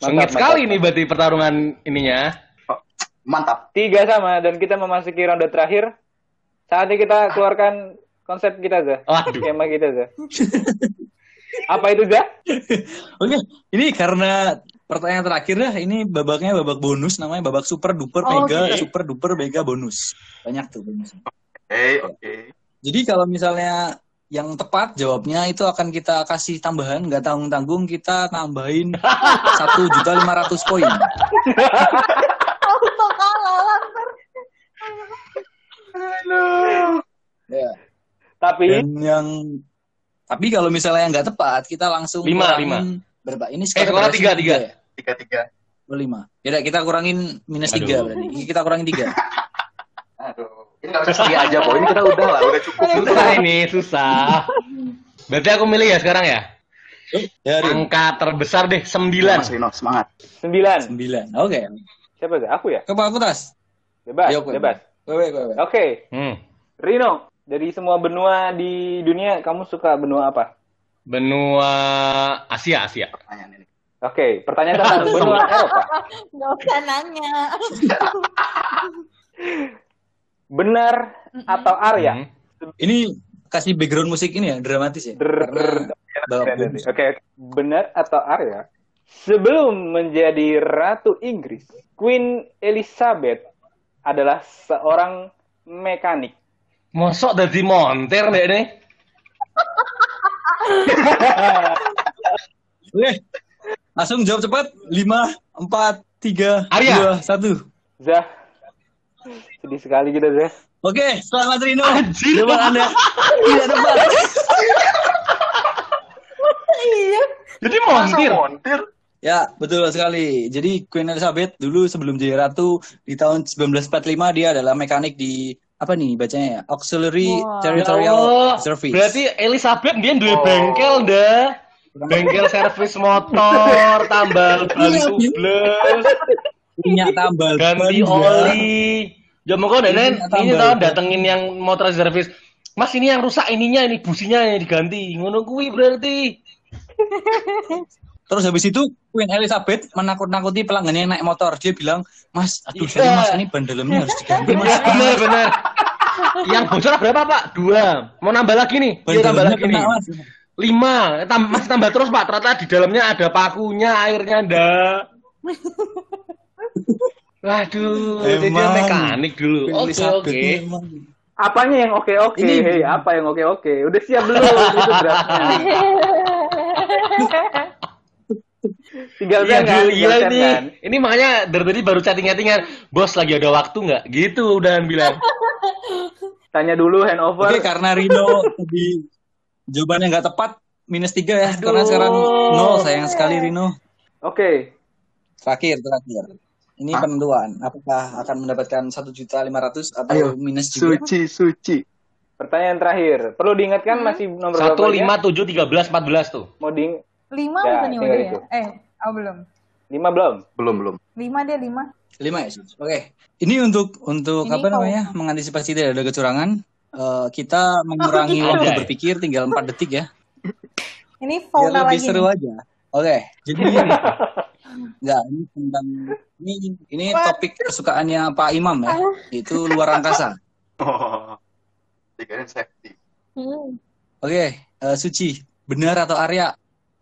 sengit sekali nih berarti pertarungan ininya Mantap. Tiga sama dan kita memasuki ronde terakhir. Saatnya kita keluarkan konsep kita, Zah. Waduh. Skema kita, Zah. Apa itu, Zah? Oke, ini karena pertanyaan terakhir dah, ini babaknya babak bonus namanya babak super duper Oh, mega oke. super duper mega bonus. Banyak tuh bonusnya. Oke, oke. Jadi kalau misalnya yang tepat jawabnya itu akan kita kasih tambahan nggak tanggung tanggung kita tambahin satu juta lima ratus poin. Ya. Tapi Dan yang tapi kalau misalnya nggak tepat kita langsung Lima, kurangin berapa? Ini Eh, skor skor berapa tiga, tiga. ya? Tiga, tiga. Oh, lima. Ya udah, kita kurangin minus Aduh. tiga berarti. Kita kurangin tiga. Aduh. Ini nggak usah setia aja, Boy. Ini kita udah lah, udah cukup. susah ini susah berarti aku milih ya sekarang ya Ya, Rin. angka terbesar deh Mas sembilan Rino, semangat. sembilan. Sembilan. Oke. Siapa, Zah? Aku ya? Coba aku tas. Bebas, Ayo, bebas. Wewe, wewe. Oke, hmm. Rino. Dari semua benua di dunia, kamu suka benua apa? benua Asia Asia Pertanyaan ini. Oke, pertanyaan tentang benua Eropa. Gak usah nanya. Benar atau Arya? Hmm. Ini kasih background musik ini ya, dramatis ya. Oke, oke. benar atau Arya? Sebelum menjadi Ratu Inggris, Queen Elizabeth adalah seorang mekanik. mosok dari montir deh nih Oke. Langsung jawab cepat. Lima, empat, tiga, Arya. dua, satu. Zah, sedih sekali kita Zah. Oke, selamat Rino. Anjir. Jawaban Anda tidak tepat. Iya. jadi Masa montir montir? Ya, betul sekali. Jadi Queen Elizabeth dulu sebelum jadi ratu di tahun 1945 dia adalah mekanik di apa nih bacanya ya? Auxiliary Wah. Territorial Oh, Service. berarti Elizabeth dia duwe Oh. bengkel dah bengkel servis motor tambal ban Iya, tubles punya tambal ganti ban, ya. oli ya mau Iya, Denen ini ban. tau datengin yang motor servis Mas ini yang rusak ininya ini businya yang diganti ngono kuwi berarti Terus habis itu Queen Elizabeth menakut-nakuti pelanggannya yang naik motor. Dia bilang, Mas, aduh Iya. sorry mas, ini ban dalamnya harus diganti mas. bener bener yang bocor berapa pak dua mau nambah lagi nih Ban dia tambah dalamnya lagi nih mas. lima tambah masih tambah terus pak ternyata di dalamnya ada pakunya airnya ada Waduh, jadi dia mekanik dulu. Oke, oke. ini emang. Apanya yang oke-oke? Ini- Hei, apa yang oke-oke? Udah siap belum itu draftnya? Tinggal kan, tinggal iya send ini. kan. Ini makanya dari tadi baru chatting-chattingan. Bos lagi ada waktu nggak? Gitu udah bilang. Tanya dulu handover. Oke, karena Rino tadi jawabannya nggak tepat, minus tiga ya. Aduh. Karena sekarang nol, sayang sekali Rino. Oke, Terakhir, terakhir. Ini Hah? penentuan. Apakah akan mendapatkan satu juta lima ratus atau Ayo, minus juga? Suci, suci. pertanyaan terakhir. Perlu diingatkan masih nomor Satu, berapa? lima, tujuh, tiga belas, empat belas tuh. Mau di Lima Ya, bukan ya udah ya? Eh, oh belum. lima belum? Belum, belum. Lima dia lima. Lima ya, Sus? Oke. Ini untuk untuk Ini apa kau- namanya? Mengantisipasi tidak ada kecurangan. eh, kita mengurangi gitu. waktu berpikir tinggal 4 detik ya. Ini Biar fauna lebih lagi. seru nih. aja. Oke. Jadi enggak ini tentang ini ini topik kesukaannya Pak Imam ya. Itu luar angkasa. Oh. Hmm. Oke, eh, Suci, benar atau Arya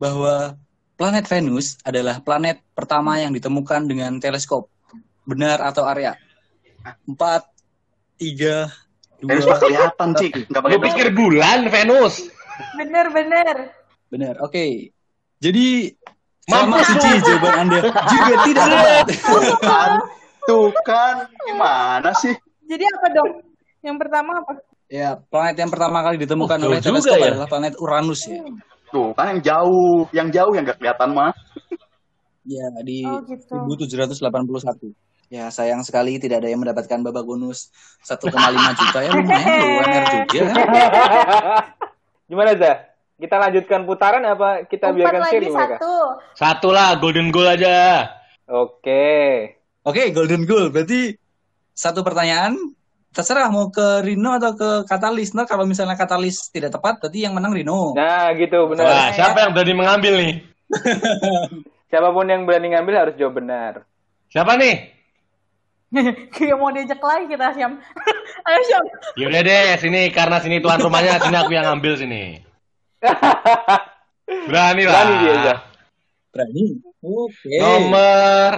bahwa planet Venus adalah planet pertama yang ditemukan dengan teleskop? Benar atau Arya? Empat, tiga, Venus dua. mah kelihatan, Cik. Pakai Lu pikir bulan Venus? Bener bener. Benar. Oke. Jadi sama lu. jawaban Anda juga tidak tepat. Tuh kan, gimana sih? Jadi apa dong? Yang pertama apa? ya, planet yang pertama kali ditemukan Oh, oleh teleskop ya? adalah planet Uranus ya. Tuh kan yang jauh, yang jauh yang nggak kelihatan mah. Ya, di Oh gitu. 1781. Ya, sayang sekali tidak ada yang mendapatkan babak bonus 1,5 juta ya lumayan loh UMR juga. Gimana Zah? Kita lanjutkan putaran apa kita Empat biarkan lagi seri mereka? satu. Satu lah, golden goal aja. Oke. Oke, golden goal. Berarti satu pertanyaan terserah mau ke Rino atau ke Katalis. Ntar kalau misalnya Katalis tidak tepat, berarti yang menang Rino. Nah, gitu benar. Wah, siapa yang berani mengambil nih? Siapa pun yang berani ngambil harus jawab benar. Siapa nih? Kayak mau diajak lagi kita Syam. Ayo Syam. Yaudah deh, sini karena sini tuan rumahnya, sini aku yang ngambil sini. Berani lah. Berani dia Zah. Berani. Oke. Nomor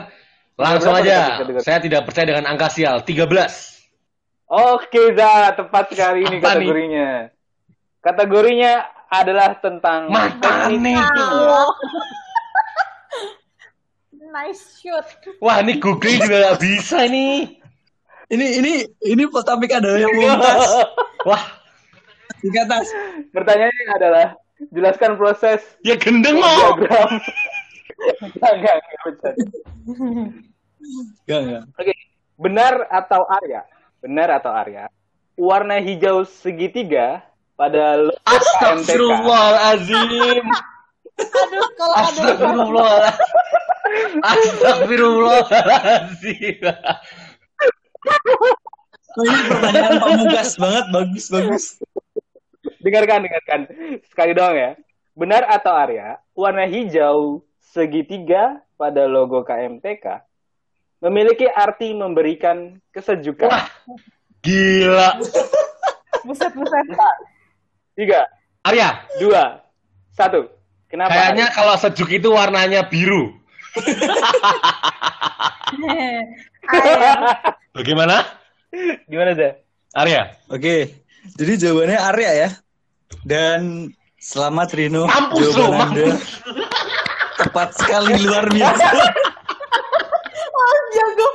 langsung aja. Saya tidak percaya dengan angka sial. 13. Oke Zah, tepat sekali ini Apa nih? kategorinya. Kategorinya adalah tentang teknik kimia. Nice shoot. Wah, ini googling juga gak bisa nih. Ini ini ini topik adalah yang mumtaz Wah, di atas. Pertanyaannya adalah jelaskan proses ya gendeng loh. diagram. Enggak, enggak, enggak. Enggak, enggak. Oke, benar atau Arya? Benar atau Arya? Warna hijau segitiga pada logo. Astagfirullahalazim. Aduh kalau ada Astagfirullah. Astagfirullahalazim. Oh, ini pertanyaan pamungkas banget, bagus bagus. Dengarkan, dengarkan. Sekali doang ya. Benar atau Arya? Warna hijau segitiga pada logo KMTK memiliki arti memberikan kesejukan. Wah. Gila. buset buset. Tiga, Arya, dua, satu. Kenapa? kayaknya kalau sejuk itu warnanya biru. Bagaimana? Gimana Zah? Arya. Oke. Jadi jawabannya Arya ya. Dan selamat Rino. Mampus Anda mampus. tepat sekali luar biasa. Oh jago.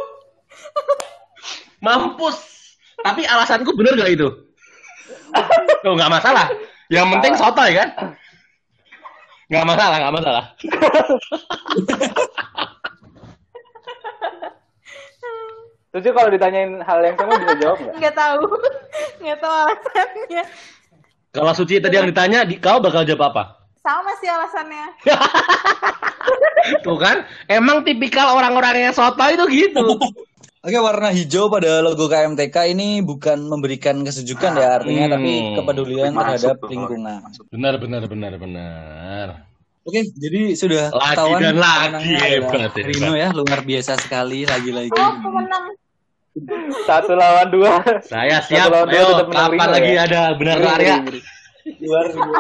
Mampus. Tapi alasanku bener gak itu? Tuh, nggak masalah. Yang penting sotoy kan? Nggak masalah, nggak masalah. Terus sih kalau ditanyain hal yang sama bisa jawab nggak? Nggak tahu. Nggak tahu alasannya. Kalau Suci tadi yang ditanya, di, kau bakal jawab apa? Sama sih alasannya. Tuh kan, emang tipikal orang-orang yang sotoy itu gitu. Oke, warna hijau pada logo KMTK ini bukan memberikan kesejukan ya artinya, Hmm. tapi kepedulian Masuk terhadap tuh, lingkungan. Benar, benar, benar, benar. Oke, jadi sudah Lagi ketahuan dan lagi, hebat, hebat. Rino ya, luar biasa sekali lagi-lagi. Oh pemenang. Satu lawan dua. Saya siap. Satu lawan dua Ayo, tetap menang kapan Rino, lagi ya? ada benar Arya? ngeri, ngeri. Luar biasa.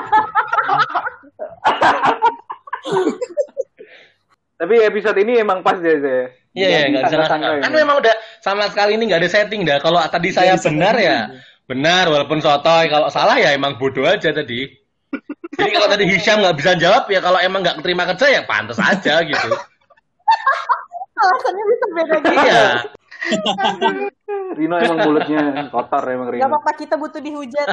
Tapi episode ini emang pas deh, Zah. Iya, iya, nggak bisa ngasih. Kan memang udah sama sekali ini nggak ada setting dah. Kalau tadi saya bisa benar ya benar, walaupun sotoy. Kalau salah ya emang bodoh aja tadi. Jadi kalau tadi Hisham nggak bisa jawab ya kalau emang nggak terima kerja ya pantas aja gitu. Alasannya bisa beda gitu. Iya. Rino emang mulutnya kotor emang Rino. Gak apa-apa kita butuh dihujat.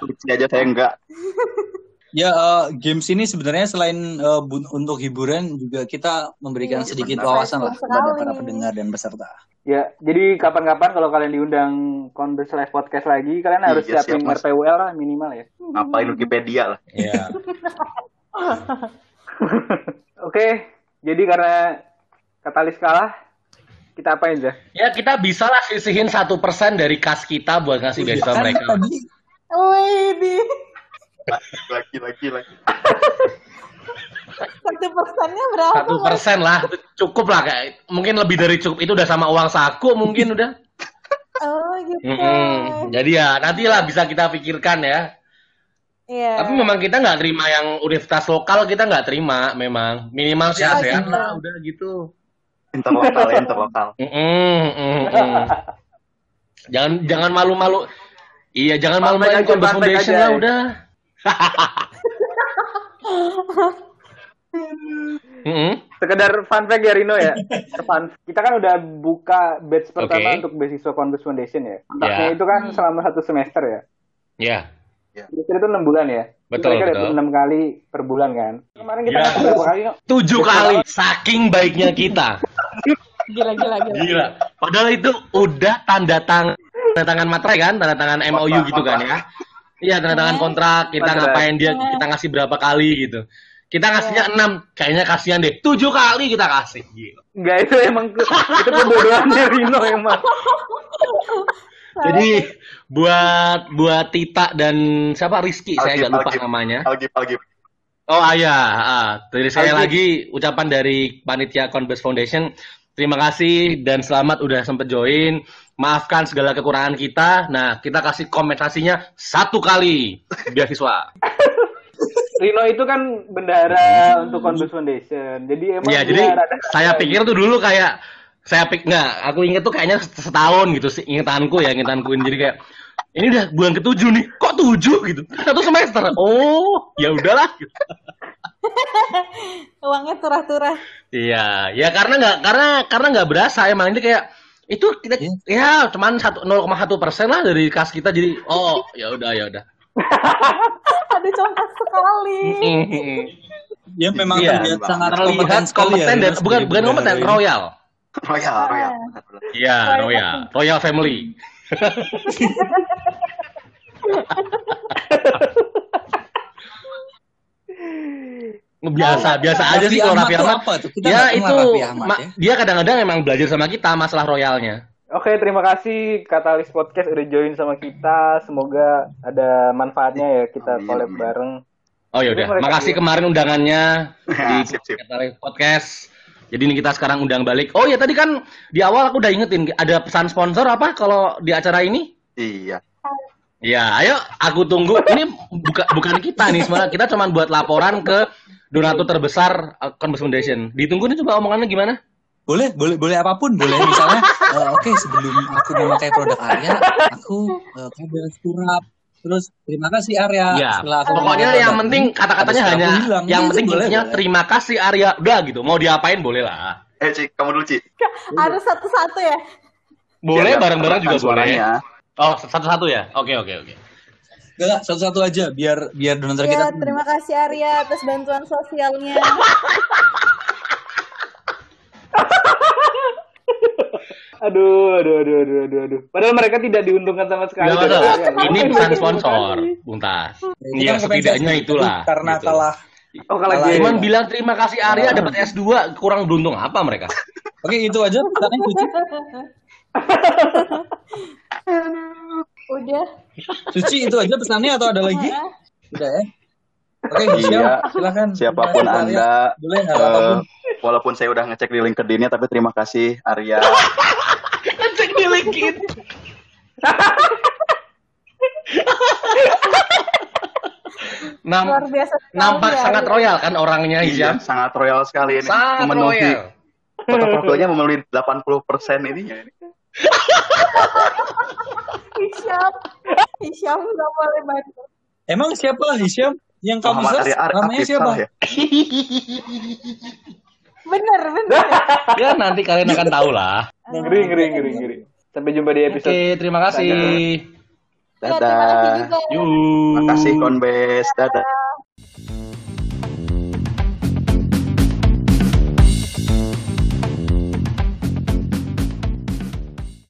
Suci aja saya enggak. Ya, eh, games ini sebenarnya selain eh, bu- untuk hiburan juga kita memberikan Iya, sedikit benar. wawasan lah kepada para pendengar dan peserta. Ya, jadi kapan-kapan kalau kalian diundang Converse Live Podcast lagi, kalian harus Iya, siapin siap. RPWL lah minimal ya. Ngapain Wikipedia lah. Iya. Oke, jadi karena katalis kalah, kita apain aja? Ya kita bisa lah sisihin satu persen dari kas kita buat ngasih beasiswa Kan mereka. Wih, di Lagi, lagi, lagi. satu persennya berapa? Satu persen lah, cukup lah kayak mungkin lebih dari cukup itu udah sama uang saku mungkin udah. Oh gitu. Mm-mm. Jadi ya nantilah bisa kita pikirkan ya. Iya. Tapi memang kita nggak terima yang universitas lokal kita nggak terima memang minimal sih Ya, ASEAN gitu. lah udah gitu. Interlokal, ya, interlokal. Mm-mm, mm-mm. jangan jangan malu-malu. Iya jangan malu-maluin fact Foundation aja, lah ya. Udah. Mm-mm. Sekedar fun fact ya Rino ya. Fun, kita kan udah buka batch pertama Oke. untuk beasiswa Converse Foundation ya. Ya. itu kan selama satu semester ya. Ya Semester itu enam bulan ya. Betul, Mereka betul. enam kali per bulan kan. Kemarin kita Ya. ngasih berapa kali no? tujuh kali saking baiknya kita. Gila, gila, gila. Gila. Padahal itu udah tanda tangan tanda tangan materai kan, tanda tangan MOU gitu kan ya. Iya, tanda tangan kontrak, kita Materai. ngapain dia, kita ngasih berapa kali gitu. Kita ngasihnya enam, kayaknya kasihan deh. Tujuh kali kita kasih. Gila. Enggak itu emang itu kebodohannya Rino emang. Jadi buat buat Tita dan siapa Rizky, saya Algif, nggak lupa Algif. namanya. Algip, Algip. Oh ah, ya, ah, dari saya Algif. lagi ucapan dari panitia Converse Foundation. Terima kasih dan selamat udah sempet join. Maafkan segala kekurangan kita. Nah, kita kasih kompensasinya satu kali beasiswa. Rino itu kan bendahara untuk Converse Foundation. Jadi emang dia jadi rada- saya pikir tuh dulu kayak saya pik nggak, aku inget tuh kayaknya setahun gitu sih ingetanku ya ingetanku jadi kayak ini udah bulan ketujuh nih, kok tujuh gitu? Satu semester. Oh, ya udahlah. Gitu. Uangnya turah-turah. Iya, ya karena nggak karena karena nggak berasa emang ini kayak itu kita ya cuman satu 0,1 persen lah dari kas kita jadi oh ya udah ya udah. Aduh, contoh sekali. Ya memang Iya, terlihat sangat kompeten terlihat sekali ya. kompeten dan bukan bukan kompeten bendahara ini. royal. Royal, Royal. Iya royal royal family. biasa biasa aja sih kalau Raffi Ahmad. apa tuh? Kita Ya itu Ahmad ma- ya. dia kadang-kadang emang belajar sama kita masalah royalnya. Oke, terima kasih Katalis Podcast udah join sama kita. Semoga ada manfaatnya ya kita collab bareng. Oh ya Ini udah, mereka makasih kemarin undangannya di Sip, sip. Katalis Podcast. Jadi ini kita sekarang undang balik. Oh ya tadi kan di awal aku udah ingetin ada pesan sponsor apa kalau di acara ini? Iya. Ya, ayo aku tunggu. Ini buka, bukan kita nih sebenarnya. Kita cuma buat laporan ke donatur terbesar uh, Converse Foundation. Ditunggu nih coba omongannya gimana? Boleh, boleh, boleh apa pun, boleh misalnya. eh, Oke, sebelum aku memakai produk Arya, aku uh, kabel surat. Terus terima kasih Arya. Ya, Setelah aku pokoknya yang produk penting kata-katanya hanya hilang. yang Itu penting boleh, intinya boleh. terima kasih Arya. Udah gitu. Mau diapain boleh lah. Eh, Ci, kamu dulu, Ci. Harus satu-satu ya. Boleh Biar bareng-bareng juga nggak boleh. Oh, satu-satu ya? Oke, oke, oke. Enggak, satu-satu aja biar biar donatur kita. Ya, terima kasih Arya atas bantuan sosialnya. Aduh, aduh, aduh, aduh, aduh, aduh. Padahal mereka tidak diuntungkan sama sekali. Masalah. kalian. Ini mereka sponsor, dikasih? Bung Tas. Ini Iya, kan setidaknya itulah. Karena gitu. kalah. Oh, kalau Kalah game. Cuman bilang terima kasih Arya dapat S2, kurang beruntung apa mereka? Oke, itu aja pertanyaan Suci. Udah. Suci itu aja pesannya atau ada lagi? Udah ya. Oke, Hisham, Iya. silakan. Siapa pun Arya. Anda, Boleh eh, apa pun. walaupun saya udah ngecek di LinkedIn-nya, tapi terima kasih Arya. Cek di LinkedIn. Nam Luar biasa nampak Arya. sangat royal kan orangnya Iya, sangat royal sekali ini. Sangat memenuhi royal. foto-fotonya memenuhi 80% ininya. Ini. Hisham. Hisham nggak boleh bantu. Emang siapa Hisham? Yang kamu Muhammad Ar- namanya siapa? ya? Bener, bener. Ya nanti kalian akan tahu lah. Ngeri, ngeri, ngeri, ngeri. Sampai jumpa di episode. Oke, terima kasih. Ya, terima kasih Dadah. juga. Yuk. Makasih Konbes. Dadah.